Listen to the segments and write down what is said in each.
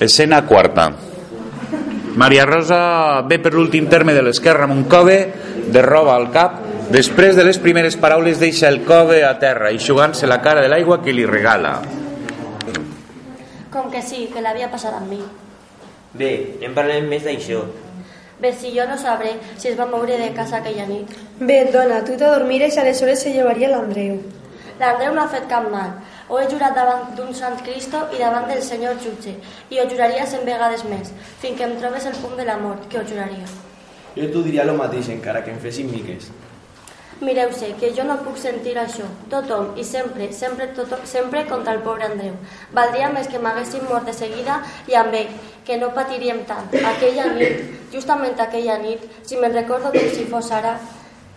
Escena quarta. Maria Rosa ve per l'últim terme de l'esquerra amb un cove de roba al cap. Després de les primeres paraules deixa el cove a terra, eixugant-se la cara de l'aigua que li regala. Com que sí, que l'havia passat amb mi. Bé, en parlem més d'això. Bé, si jo no sabré si es va moure de casa aquella nit. Bé, dona, tu te dormires i aleshores se llevaria l'Andreu. L'Andreu no ha fet cap mal. Ho he jurat davant d'un sant Cristo i davant del senyor jutge, i ho juraria cent vegades més, fins que em trobes el punt de la mort, que ho juraria. Jo t'ho diria el mateix, encara que em fessin miques. Mireu-se, que jo no puc sentir això. Tothom, i sempre, sempre, tothom, sempre contra el pobre Andreu. Valdria més que m'haguessin mort de seguida i amb ell, que no patiríem tant. Aquella nit, justament aquella nit, si me'n recordo com si fos ara,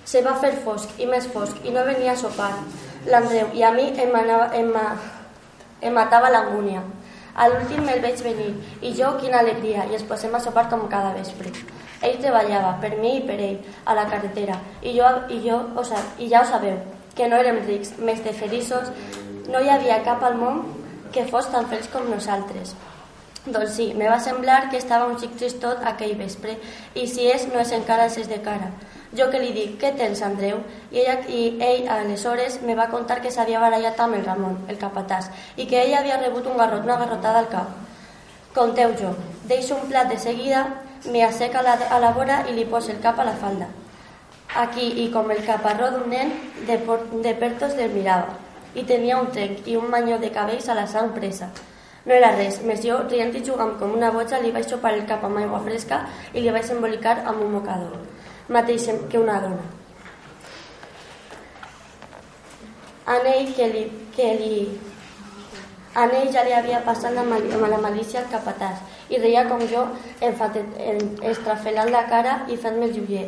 se va fer fosc i més fosc i no venia a sopar l'Andreu i a mi em, anava, em, em matava l'angúnia. A l'últim me'l veig venir i jo quina alegria i ens posem a sopar com cada vespre. Ell treballava per mi i per ell a la carretera i, jo, i, jo, o sa, i ja ho sabeu, que no érem rics, més de feliços, no hi havia cap al món que fos tan feliç com nosaltres. Doncs sí, me va semblar que estava un xic tristot aquell vespre i si és, no és encara el de cara. Jo que li dic, què tens, Andreu? I, ella, i ell, aleshores, me va contar que s'havia barallat amb el Ramon, el capatàs, i que ell havia rebut un garrot, una garrotada al cap. Conteu jo, deixo un plat de seguida, m'hi asseca a la, a la vora i li poso el cap a la falda. Aquí, i com el caparró d'un nen, de, por, de pertos del mirava. I tenia un trenc i un manyó de cabells a la sang presa. No era res, més jo, rient i jugant com una boja, li vaig xopar el cap amb aigua fresca i li vaig embolicar amb un mocador mateix que una dona. En ell, que li, que li, en ell ja li havia passat la, mal, la malícia al capatàs i reia com jo estrafelant la cara i fent-me el joier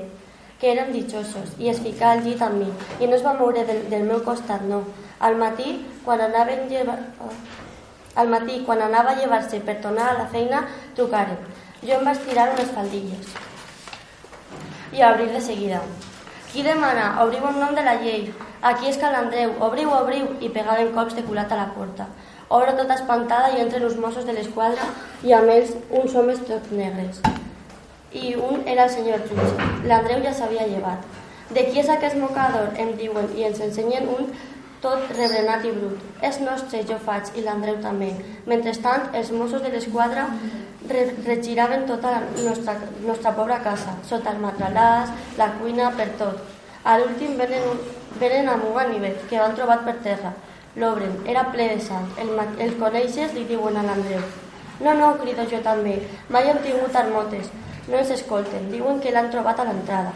que érem ditxosos i es ficà al llit amb mi i no es va moure del, del meu costat, no. Al matí, quan anava a llevar... Al matí, quan anava a llevar-se per tornar a la feina, trucaren. Jo em vaig tirar unes faldilles i a obrir de seguida. Qui demana? Obriu en nom de la llei. Aquí és Cal Andreu. Obriu, obriu. I pegaven cops de culat a la porta. Obro tota espantada i entren els Mossos de l'esquadra i amb ells uns homes tots negres. I un era el senyor jutge. L'Andreu ja s'havia llevat. De qui és aquest mocador? Em diuen i ens ensenyen un tot rebrenat i brut. És nostre, jo faig, i l'Andreu també. Mentrestant, els Mossos de l'esquadra re regiraven tota la nostra, nostra pobra casa, sota el matralàs, la cuina, per tot. A l'últim venen, venen amb un ganivet que van trobat per terra. L'obren, era ple de sang. El, el coneixes? Li diuen a l'Andreu. No, no, crido jo també. Mai hem tingut armotes. No ens escolten. Diuen que l'han trobat a l'entrada.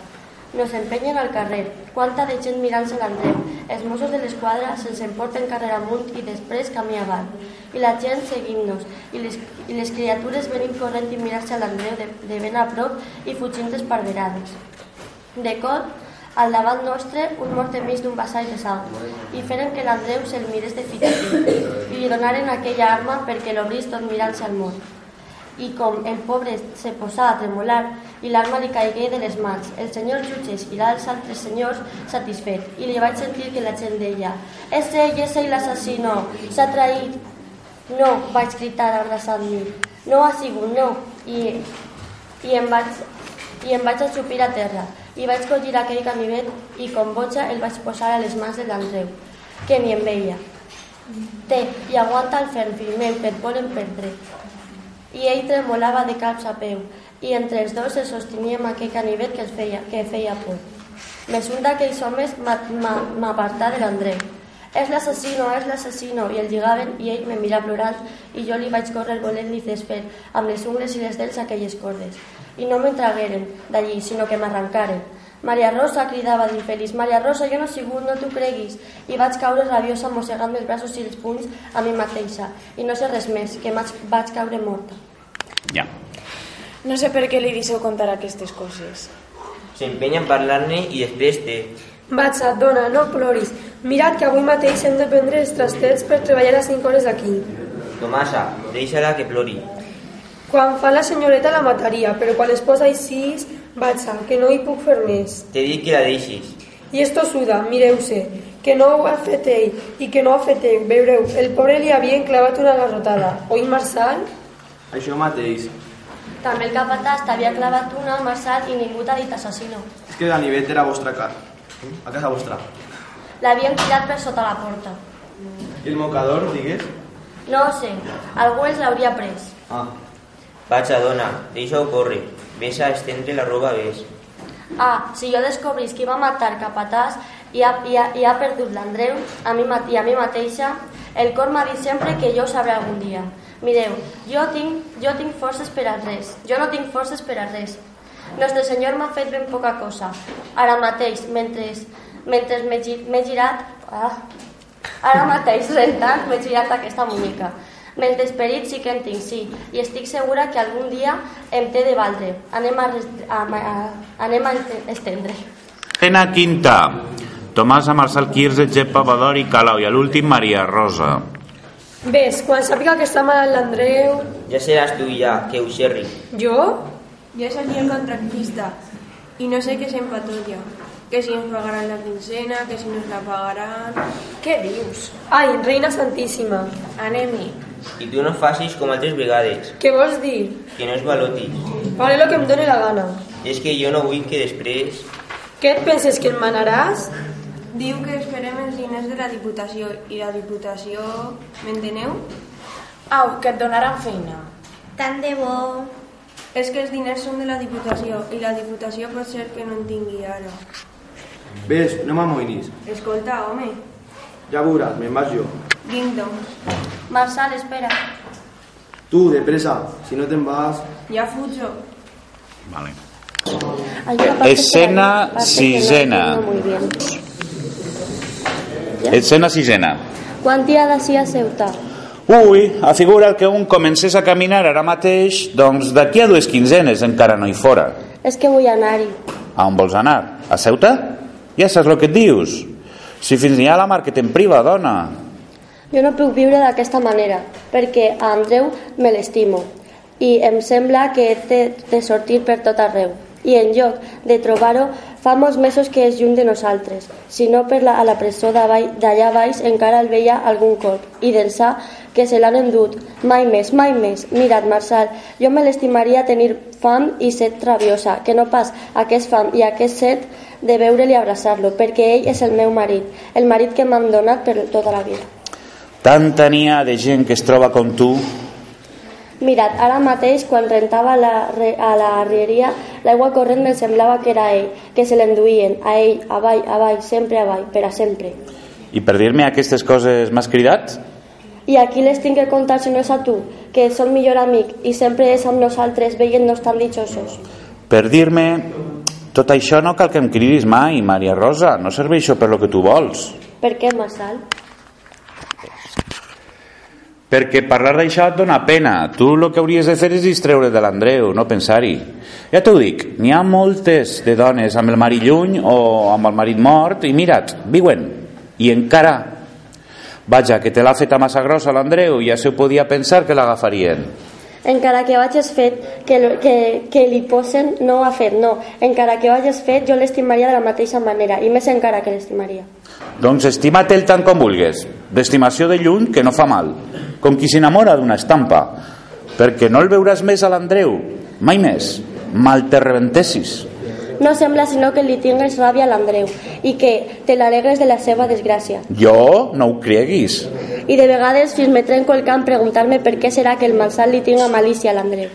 Nos empenyen al carrer. Quanta de gent mirant-se l'Andreu. Els Mossos de l'esquadra se'ns emporten carrer amunt i després camí avall. I la gent seguint-nos. I, les, I les criatures venint corrent i mirar-se a l'Andreu de, de ben a prop i fugint esparverades. De cop, al davant nostre, un mort enmig d'un vassall de sang, i feren que l'Andreu se'l mirés de fit a fit, i li donaren aquella arma perquè l'obrís tot mirant-se al mort i com el pobre se posà a tremolar i l'arma li caigué de les mans. El senyor jutge esquilà els altres senyors satisfet i li vaig sentir que la gent deia «És ell, és ell l'assassino, s'ha traït». «No», vaig cridar abraçant-me. «No ha sigut, no». I, i, em vaig, I em vaig ajupir a terra i vaig collir aquell ganivet i com boja el vaig posar a les mans de l'Andreu, que ni em veia. Té, i aguanta el ferm firment per volen perdre i ell tremolava de caps a peu, i entre els dos es sosteníem aquell canivet que, feia, que feia por. Més un d'aquells homes m'apartà de l'Andreu. És l'assassino, és l'assassino, i el lligaven i ell me mira plorant i jo li vaig córrer volent-li desfer amb les ungles i les dents aquelles cordes. I no m'entragueren d'allí, sinó que m'arrancaren. Maria Rosa, cridava d'infeliç. Maria Rosa, jo no he sigut, no t'ho creguis. I vaig caure rabiosa mossegant els braços i els punys a mi mateixa. I no sé res més, que vaig caure morta. Ja. No sé per què li deixeu contar aquestes coses. S'empenya en parlar-ne i després té. Vatsa, dona, no ploris. Mira't que avui mateix hem de prendre els trastets per treballar a 5 hores aquí. Tomasa, deixa-la que plori. Quan fa la senyoreta la mataria, però quan es posa així Vatsa, que no hi puc fer més. T'he dit que la deixis. I esto suda, mireu-se, que no ho ha fet ell i que no ho ha fet ell. Veureu, el pobre li havia enclavat una garrotada. Oi, Marçal? Això mateix. També el capatàs t'havia clavat una al Marçal i ningú t'ha dit assassino. És que Ganivet era a vostra casa. A casa vostra. L'havien tirat per sota la porta. I el mocador, digues? No ho sé, algú els l'hauria pres. Ah, Vaja, dona, deixa-ho córrer. Ves a estendre la roba, ves. Ah, si jo descobrís qui va matar capatàs i ha, i ha, i ha perdut l'Andreu a mi, i a mi mateixa, el cor m'ha dit sempre que jo ho sabré algun dia. Mireu, jo tinc, jo tinc forces per a res. Jo no tinc forces per a res. Nostre Senyor m'ha fet ben poca cosa. Ara mateix, mentre, mentre m'he girat... Ah, ara mateix, rentant, m'he girat aquesta muñeca. Mentre esperit sí que en tinc, sí. I estic segura que algun dia em té de valdre. Anem a, a, a, anem a este- estendre. Escena quinta. Tomàs a Marçal Quirze, Gepa, Badori, Calau i a l'últim Maria Rosa. Ves, quan sàpiga que està malalt l'Andreu... Ja seràs tu i ja, que ho xerri. Jo? Jo soc el contractista i no sé què s'empatolla. Que si ens pagaran la quincena, que si no ens la pagaran... Què dius? Ai, reina santíssima. Anem-hi. I tu no facis com altres vegades, Què vols dir? que no es balotis. Faré el que em doni la gana. És que jo no vull que després... Què et penses, que em manaràs? Diu que esperem els diners de la Diputació i la Diputació... M'enteneu? Au, que et donaran feina. Tant de bo. És que els diners són de la Diputació i la Diputació pot ser que no en tingui ara. ves, no m'amoïnis. Escolta, home, Ja veuràs, me'n vaig jo. vinc doncs. Marçal, espera. Tu, de pressa, si no te'n vas... Ja fujo. Vale. Escena sisena. Escena sisena. Quan dia d'ací a Ceuta? Ui, afigura que un comencés a caminar ara mateix, doncs d'aquí a dues quinzenes encara no hi fora. És que vull anar-hi. A on vols anar? A Ceuta? Ja saps el que et dius. Si fins n'hi ha la mar que te'n priva, dona. Jo no puc viure d'aquesta manera, perquè a Andreu me l'estimo i em sembla que té de sortir per tot arreu. I en lloc de trobar-ho, fa molts mesos que és lluny de nosaltres. Si no per la, a la presó d'allà baix encara el veia algun colp. I d'ençà que se l'han endut. Mai més, mai més. Mira't, Marçal, jo me l'estimaria tenir fam i set rabiosa, que no pas aquest fam i aquest set de veure-li abraçar-lo, perquè ell és el meu marit, el marit que m'han donat per tota la vida. Tanta n'hi ha de gent que es troba com tu. Mira't, ara mateix, quan rentava la, a la rieria, l'aigua corrent em semblava que era ell, que se l'enduïen, a ell, avall, avall, sempre avall, per a sempre. I per dir-me aquestes coses m'has cridat? I a qui les tinc que contar si no és a tu, que ets el millor amic i sempre és amb nosaltres veient-nos tan dichosos? Per dir-me... Tot això no cal que em cridis mai, Maria Rosa. No serveixo per lo que tu vols. Per què, Marçal? Perquè parlar d'això et dona pena. Tu el que hauries de fer és distreure de l'Andreu, no pensar-hi. Ja t'ho dic, n'hi ha moltes de dones amb el marit lluny o amb el marit mort i mira't, viuen. I encara... Vaja, que te l'ha feta massa grossa l'Andreu i ja se ho podia pensar que l'agafarien. Encara que ho hagis fet, que, que, que li posen, no ho ha fet, no. Encara que ho hagis fet, jo l'estimaria de la mateixa manera, i més encara que l'estimaria. Doncs estima't el tant com vulgues. D'estimació de lluny que no fa mal. Com qui s'enamora d'una estampa. Perquè no el veuràs més a l'Andreu. Mai més. Mal te rebentessis. No sembla sinó que li tingues ràbia a l'Andreu i que te l'alegres de la seva desgràcia. Jo no ho creguis. I de vegades fins me trenco el camp preguntar-me per què serà que el malsat li tinga malícia a l'Andreu.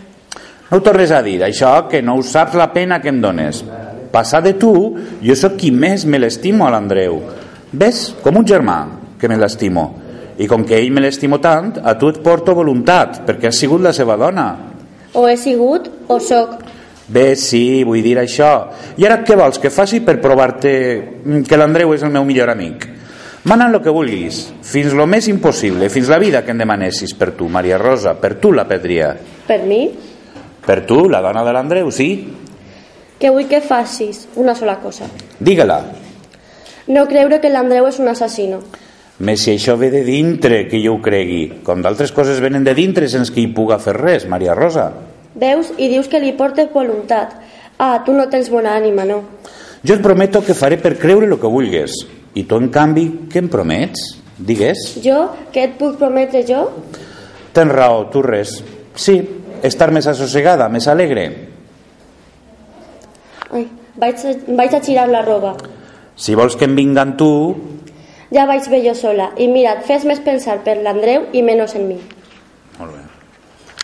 No ho tornes a dir, això que no ho saps la pena que em dones. Passar de tu, jo sóc qui més me l'estimo a l'Andreu. Ves, com un germà, que me l'estimo. I com que ell me l'estimo tant, a tu et porto voluntat, perquè has sigut la seva dona. O he sigut o sóc. Bé, sí, vull dir això. I ara què vols que faci per provar-te que l'Andreu és el meu millor amic? Mana el que vulguis, fins lo més impossible, fins la vida que em demanessis per tu, Maria Rosa, per tu la pedria. Per mi, Per tu, la dona de l'Andreu, sí? que vull que facis una sola cosa. Digue-la. No creure que l'Andreu és un assassino. Més si això ve de dintre que jo ho cregui. Com d'altres coses venen de dintre sense que hi puga fer res, Maria Rosa. Veus i dius que li portes voluntat. Ah, tu no tens bona ànima, no? Jo et prometo que faré per creure el que vulgues. I tu, en canvi, què em promets? Digues. Jo, què et puc prometre jo? Tens raó, tu res. Sí, estar més assossegada, més alegre. Ai, vaig, a, vaig a girar la roba. Si vols que em vinga amb tu, Ja vaig bé jo sola. I mira't, fes més pensar per l'Andreu i menys en mi. molt bé.